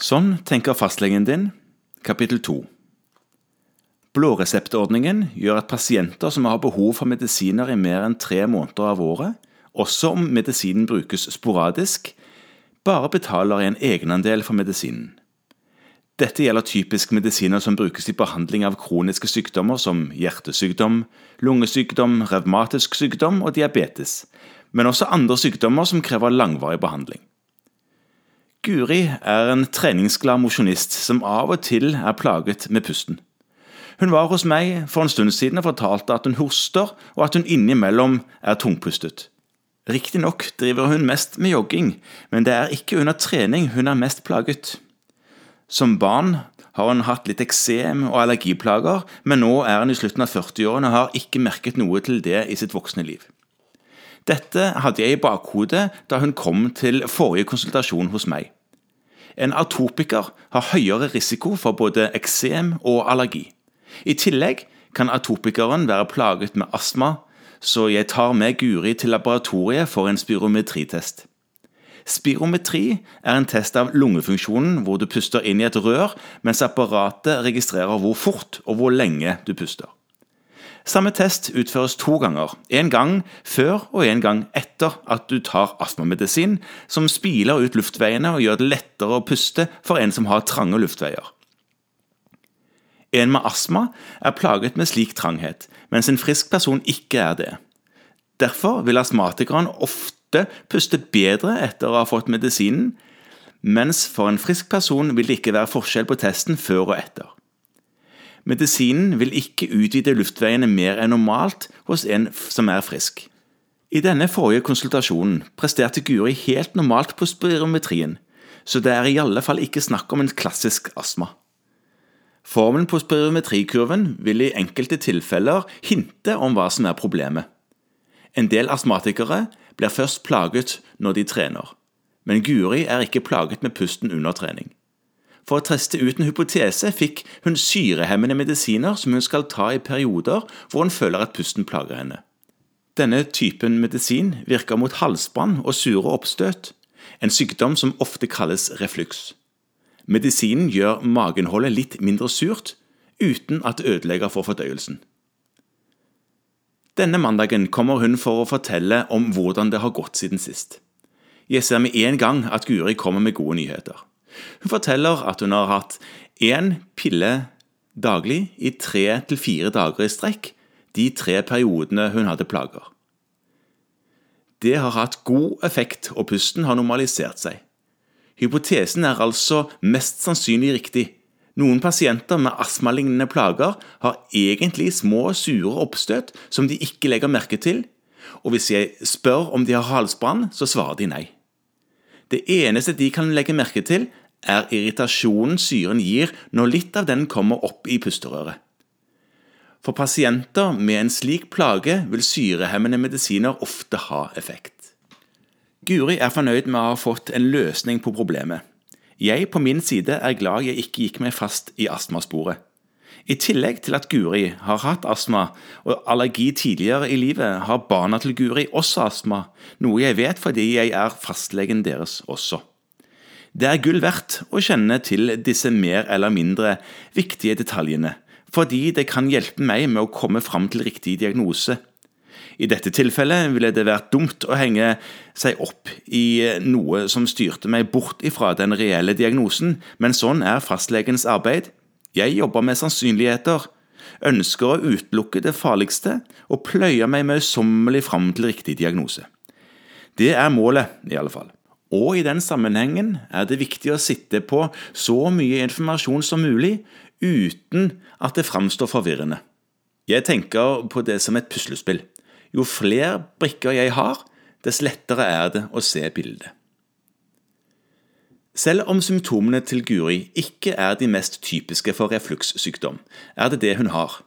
Sånn tenker fastlegen din. Kapittel 2. Blåreseptordningen gjør at pasienter som har behov for medisiner i mer enn tre måneder av året, også om medisinen brukes sporadisk, bare betaler en egenandel for medisinen. Dette gjelder typisk medisiner som brukes i behandling av kroniske sykdommer som hjertesykdom, lungesykdom, revmatisk sykdom og diabetes, men også andre sykdommer som krever langvarig behandling. Guri er en treningsglad mosjonist som av og til er plaget med pusten. Hun var hos meg for en stund siden og fortalte at hun hoster, og at hun innimellom er tungpustet. Riktignok driver hun mest med jogging, men det er ikke under trening hun er mest plaget. Som barn har hun hatt litt eksem og allergiplager, men nå er hun i slutten av 40-årene og har ikke merket noe til det i sitt voksne liv. Dette hadde jeg i bakhodet da hun kom til forrige konsultasjon hos meg. En atopiker har høyere risiko for både eksem og allergi. I tillegg kan atopikeren være plaget med astma, så jeg tar med Guri til laboratoriet for en spirometritest. Spirometri er en test av lungefunksjonen hvor du puster inn i et rør, mens apparatet registrerer hvor fort og hvor lenge du puster. Samme test utføres to ganger, en gang før og en gang etter at du tar astmamedisin, som spiler ut luftveiene og gjør det lettere å puste for en som har trange luftveier. En med astma er plaget med slik tranghet, mens en frisk person ikke er det. Derfor vil astmatikeren ofte puste bedre etter å ha fått medisinen, mens for en frisk person vil det ikke være forskjell på testen før og etter. Medisinen vil ikke utvide luftveiene mer enn normalt hos en som er frisk. I denne forrige konsultasjonen presterte Guri helt normalt på spirometrien, så det er i alle fall ikke snakk om en klassisk astma. Formen på spirometrikurven vil i enkelte tilfeller hinte om hva som er problemet. En del astmatikere blir først plaget når de trener, men Guri er ikke plaget med pusten under trening. For å teste ut en hypotese fikk hun syrehemmende medisiner som hun skal ta i perioder hvor hun føler at pusten plager henne. Denne typen medisin virker mot halsbrann og sure oppstøt, en sykdom som ofte kalles refluks. Medisinen gjør magenholdet litt mindre surt, uten at det ødelegger for fordøyelsen. Denne mandagen kommer hun for å fortelle om hvordan det har gått siden sist. Jeg ser med en gang at Guri kommer med gode nyheter. Hun forteller at hun har hatt én pille daglig i tre til fire dager i strekk de tre periodene hun hadde plager. Det har hatt god effekt, og pusten har normalisert seg. Hypotesen er altså mest sannsynlig riktig. Noen pasienter med astmalignende plager har egentlig små, sure oppstøt som de ikke legger merke til, og hvis jeg spør om de har halsbrann, så svarer de nei. Det eneste de kan legge merke til, er irritasjonen syren gir når litt av den kommer opp i pusterøret. For pasienter med en slik plage vil syrehemmende medisiner ofte ha effekt. Guri er fornøyd med å ha fått en løsning på problemet. Jeg på min side er glad jeg ikke gikk meg fast i astmasporet. I tillegg til at Guri har hatt astma og allergi tidligere i livet, har barna til Guri også astma, noe jeg vet fordi jeg er fastlegen deres også. Det er gull verdt å kjenne til disse mer eller mindre viktige detaljene, fordi det kan hjelpe meg med å komme fram til riktig diagnose. I dette tilfellet ville det vært dumt å henge seg opp i noe som styrte meg bort ifra den reelle diagnosen, men sånn er fastlegens arbeid. Jeg jobber med sannsynligheter, ønsker å utelukke det farligste og pløyer meg møysommelig fram til riktig diagnose. Det er målet, i alle fall. Og i den sammenhengen er det viktig å sitte på så mye informasjon som mulig uten at det framstår forvirrende. Jeg tenker på det som et puslespill. Jo flere brikker jeg har, dess lettere er det å se bildet. Selv om symptomene til Guri ikke er de mest typiske for reflukssykdom, er det det hun har.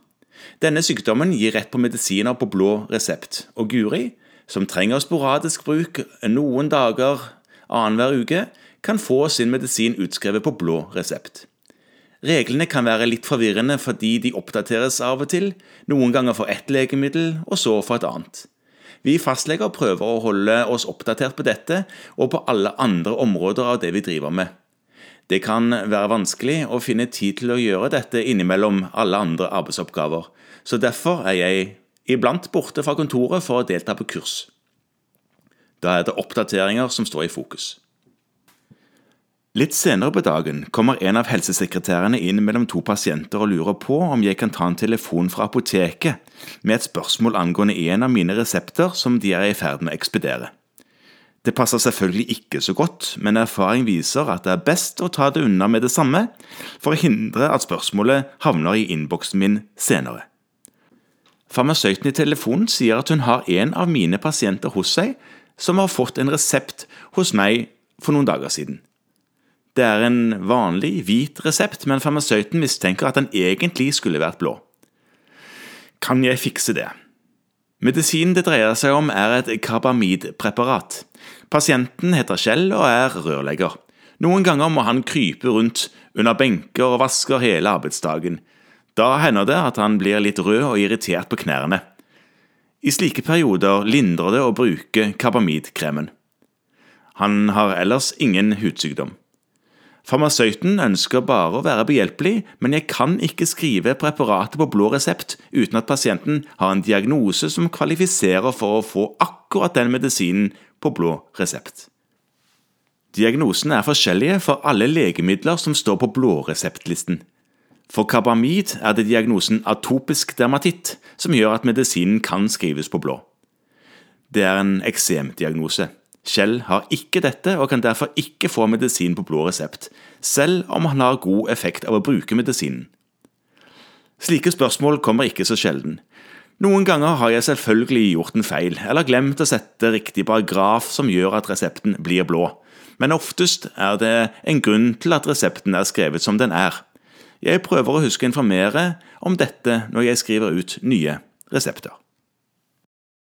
Denne sykdommen gir rett på medisiner på blå resept, og Guri, som trenger sporadisk bruk noen dager annenhver uke kan få sin medisin utskrevet på blå resept. Reglene kan være litt forvirrende fordi de oppdateres av og til, noen ganger for ett legemiddel og så for et annet. Vi fastleger prøver å holde oss oppdatert på dette og på alle andre områder av det vi driver med. Det kan være vanskelig å finne tid til å gjøre dette innimellom alle andre arbeidsoppgaver, så derfor er jeg iblant borte fra kontoret for å delta på kurs. Da er det oppdateringer som står i fokus. Litt senere på dagen kommer en av helsesekretærene inn mellom to pasienter og lurer på om jeg kan ta en telefon fra apoteket med et spørsmål angående en av mine resepter som de er i ferd med å ekspedere. Det passer selvfølgelig ikke så godt, men erfaring viser at det er best å ta det unna med det samme, for å hindre at spørsmålet havner i innboksen min senere. Farmasøyten i telefonen sier at hun har en av mine pasienter hos seg som har fått en resept hos meg for noen dager siden. Det er en vanlig, hvit resept, men farmasøyten mistenker at den egentlig skulle vært blå. Kan jeg fikse det? Medisinen det dreier seg om, er et karbamidpreparat. Pasienten heter Kjell og er rørlegger. Noen ganger må han krype rundt under benker og vasker hele arbeidsdagen. Da hender det at han blir litt rød og irritert på knærne. I slike perioder lindrer det å bruke karbamidkremen. Han har ellers ingen hudsykdom. Farmasøyten ønsker bare å være behjelpelig, men jeg kan ikke skrive preparatet på blå resept uten at pasienten har en diagnose som kvalifiserer for å få akkurat den medisinen på blå resept. Diagnosene er forskjellige for alle legemidler som står på blåreseptlisten. For karbamid er det diagnosen atopisk dermatitt som gjør at medisinen kan skrives på blå. Det er en eksemdiagnose. Kjell har ikke dette og kan derfor ikke få medisin på blå resept, selv om han har god effekt av å bruke medisinen. Slike spørsmål kommer ikke så sjelden. Noen ganger har jeg selvfølgelig gjort en feil, eller glemt å sette riktig paragraf som gjør at resepten blir blå, men oftest er det en grunn til at resepten er skrevet som den er. Jeg prøver å huske å informere om dette når jeg skriver ut nye resepter.